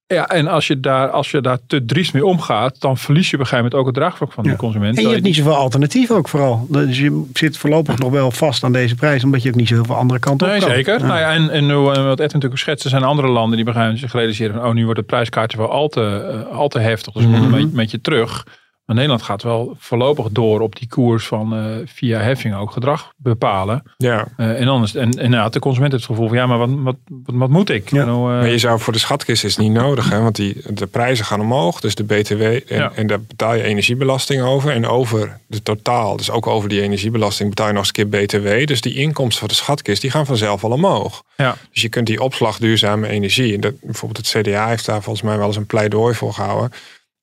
Ja, en als je, daar, als je daar te driest mee omgaat, dan verlies je op een gegeven moment ook het draagvlak van de consument. En je hebt niet zoveel alternatief ook vooral. Dus je zit voorlopig nog wel vast aan deze prijs, omdat je ook niet zoveel andere kanten nee, op kan. Zeker. Nou ja, en, en wat Ed natuurlijk schetst, er zijn andere landen die beginnen zich realiseren van, oh nu wordt het prijskaartje wel al te, uh, al te heftig, dus we moeten een beetje terug. Maar Nederland gaat wel voorlopig door op die koers van uh, via heffing ook gedrag bepalen. Ja. Uh, en anders, en, en nou, de consument heeft het gevoel van ja, maar wat, wat, wat, wat moet ik? Ja. Nou, uh, maar je zou voor de schatkist is niet nodig, hè? want die, de prijzen gaan omhoog, dus de BTW en, ja. en daar betaal je energiebelasting over. En over de totaal, dus ook over die energiebelasting betaal je nog eens een keer BTW. Dus die inkomsten van de schatkist die gaan vanzelf al omhoog. Ja. Dus je kunt die opslag duurzame energie, en dat, bijvoorbeeld het CDA heeft daar volgens mij wel eens een pleidooi voor gehouden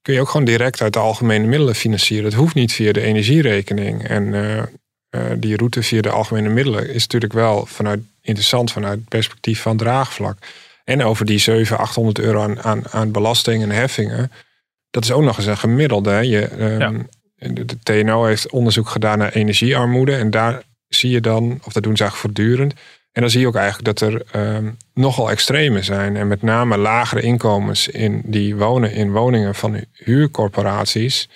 kun je ook gewoon direct uit de algemene middelen financieren. Het hoeft niet via de energierekening. En uh, uh, die route via de algemene middelen is natuurlijk wel vanuit, interessant vanuit het perspectief van draagvlak. En over die 700, 800 euro aan, aan, aan belasting en heffingen. Dat is ook nog eens een gemiddelde. Hè. Je, um, ja. de, de TNO heeft onderzoek gedaan naar energiearmoede. En daar zie je dan, of dat doen ze eigenlijk voortdurend. En dan zie je ook eigenlijk dat er um, nogal extreme zijn. En met name lagere inkomens in, die wonen in woningen van huurcorporaties.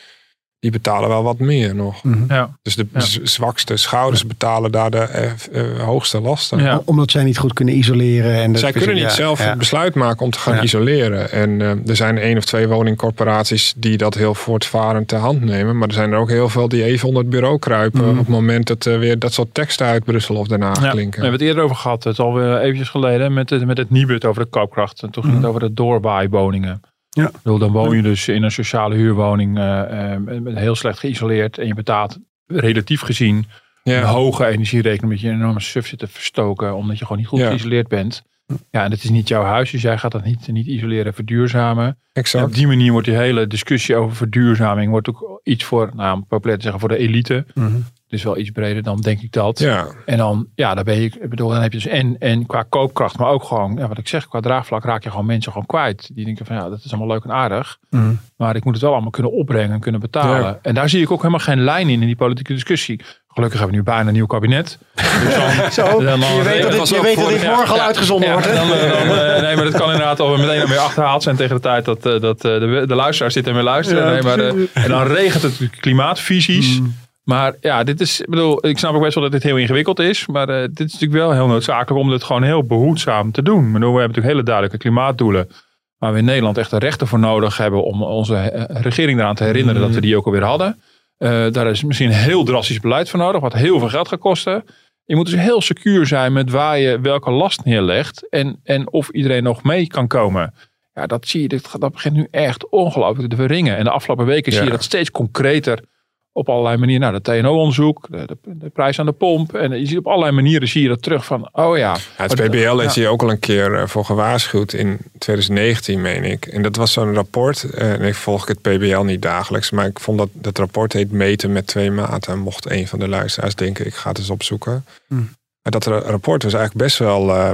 Die betalen wel wat meer nog. Mm -hmm. ja. Dus de ja. zwakste schouders betalen daar de uh, hoogste lasten. Ja. Omdat zij niet goed kunnen isoleren. En zij kunnen niet zelf het besluit maken om te gaan isoleren. En uh, er zijn één of twee woningcorporaties die dat heel voortvarend ter hand nemen. Maar er zijn er ook heel veel die even onder het bureau kruipen. Mm. Op het moment dat uh, weer dat soort teksten uit Brussel of Haag klinken. We hebben het eerder over gehad. Het is alweer eventjes geleden met het, met het Nibud over de koopkracht. En toen ging mm. het over de doorwaaiwoningen. Ja. Bedoel, dan woon je dus in een sociale huurwoning uh, uh, heel slecht geïsoleerd en je betaalt relatief gezien ja. een hoge energierekening omdat je een enorme suf zit te verstoken omdat je gewoon niet goed ja. geïsoleerd bent. Ja, en dat is niet jouw huis, dus jij gaat dat niet, niet isoleren, verduurzamen. Exact. En op die manier wordt die hele discussie over verduurzaming wordt ook iets voor, nou, populair te zeggen, voor de elite. Mm -hmm. Dus wel iets breder dan denk ik dat. Ja. En dan, ja, dan ben je, ik bedoel, dan heb je dus en, en qua koopkracht, maar ook gewoon, ja, wat ik zeg, qua draagvlak raak je gewoon mensen gewoon kwijt. Die denken van, ja, dat is allemaal leuk en aardig. Mm. Maar ik moet het wel allemaal kunnen opbrengen en kunnen betalen. Ja. En daar zie ik ook helemaal geen lijn in, in die politieke discussie. Gelukkig hebben we nu bijna een nieuw kabinet. <laughs> Dus dan, Zo, dan, je weet dat dit, je weet dat dit morgen al uitgezonden ja, wordt. Hè? Dan, dan, nee, maar dat kan inderdaad al meteen weer achterhaald zijn tegen de tijd dat, dat de, de luisteraars zitten en weer luisteren. Nee, maar, en dan regent het klimaatvisies. Mm. Maar ja, dit is, ik bedoel, ik snap ook best wel dat dit heel ingewikkeld is. Maar uh, dit is natuurlijk wel heel noodzakelijk om dit gewoon heel behoedzaam te doen. We hebben natuurlijk hele duidelijke klimaatdoelen. Waar we in Nederland echt de rechten voor nodig hebben om onze regering eraan te herinneren mm. dat we die ook alweer hadden. Uh, daar is misschien heel drastisch beleid voor nodig, wat heel veel geld gaat kosten. Je moet dus heel secuur zijn met waar je welke last neerlegt en, en of iedereen nog mee kan komen. Ja, dat zie je, dat, dat begint nu echt ongelooflijk te verringen. En de afgelopen weken ja. zie je dat steeds concreter op allerlei manieren. Nou, de TNO-onderzoek, de, de, de, prijs aan de pomp. En je ziet op allerlei manieren zie je dat terug van, oh ja. ja het PBL heeft hier ook al een keer voor gewaarschuwd in 2019, meen ik. En dat was zo'n rapport. En ik volg het PBL niet dagelijks. Maar ik vond dat dat rapport heet meten met twee maten. Mocht een van de luisteraars denken, ik ga het eens opzoeken. Hmm. Maar dat rapport was eigenlijk best wel uh,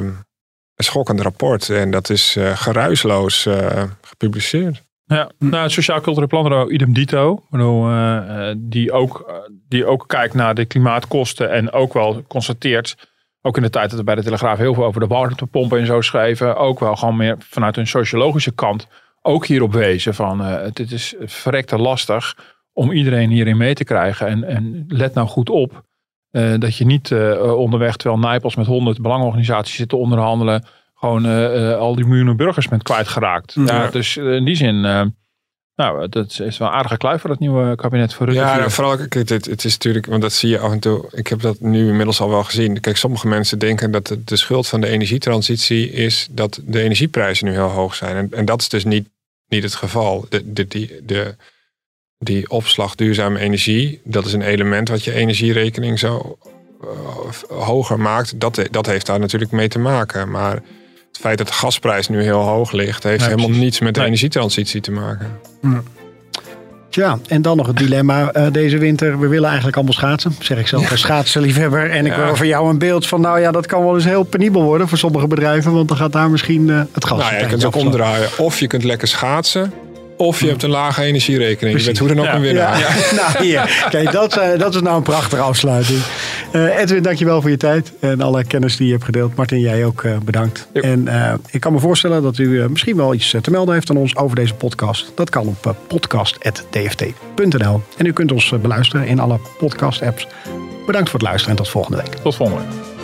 een schokkend rapport. En dat is uh, geruisloos uh, gepubliceerd. Ja, nou, het Sociaal Cultureel Planbureau idem dito. Bedoel, uh, die, ook, die ook kijkt naar de klimaatkosten en ook wel constateert, ook in de tijd dat we bij de Telegraaf heel veel over de warmtepompen en zo schrijven, ook wel gewoon meer vanuit een sociologische kant ook hierop wezen van uh, het is verrekte lastig om iedereen hierin mee te krijgen. En, en let nou goed op dat je niet onderweg, terwijl Nijpels met honderd belangenorganisaties zit te onderhandelen, gewoon uh, uh, al die miljoenen burgers bent kwijtgeraakt. Ja. Ja, dus in die zin, nou, dat is wel een aardige kluif voor het nieuwe kabinet voor Rutte. Ja, nou, vooral, kijk, het, het is natuurlijk, want dat zie je af en toe, ik heb dat nu inmiddels al wel gezien. Kijk, sommige mensen denken dat de, de schuld van de energietransitie is dat de energieprijzen nu heel hoog zijn. En, en dat is dus niet, niet het geval. De, de, die, de, die opslag duurzame energie, dat is een element wat je energierekening zo hoger maakt. Dat, dat heeft daar natuurlijk mee te maken. Maar het feit dat de gasprijs nu heel hoog ligt, heeft Ja, helemaal niets met de Nee. energietransitie te maken. Ja. Ja, en dan nog het dilemma uh, deze winter. We willen eigenlijk allemaal schaatsen. Zeg ik zelf als schaatsenliefhebber. En ik wil van jou een beeld van, nou ja, dat kan wel eens heel penibel worden voor sommige bedrijven. Want dan gaat daar misschien uh, het gas. Nou ja, je kunt het ook omdraaien. Of je kunt lekker schaatsen. Of je hebt een lage energierekening. Precies. Je bent hoe dan ook een winnaar. Ja. <laughs> nou, hier. Kijk, dat, uh, dat is nou een prachtige afsluiting. Uh, Edwin, dankjewel voor je tijd. En alle kennis die je hebt gedeeld. Martin, jij ook uh, bedankt. Yep. En ik kan me voorstellen dat u misschien wel iets te melden heeft aan ons over deze podcast. Dat kan op podcast.dft.nl. En u kunt ons beluisteren in alle podcast apps. Bedankt voor het luisteren en tot volgende week. Tot volgende week.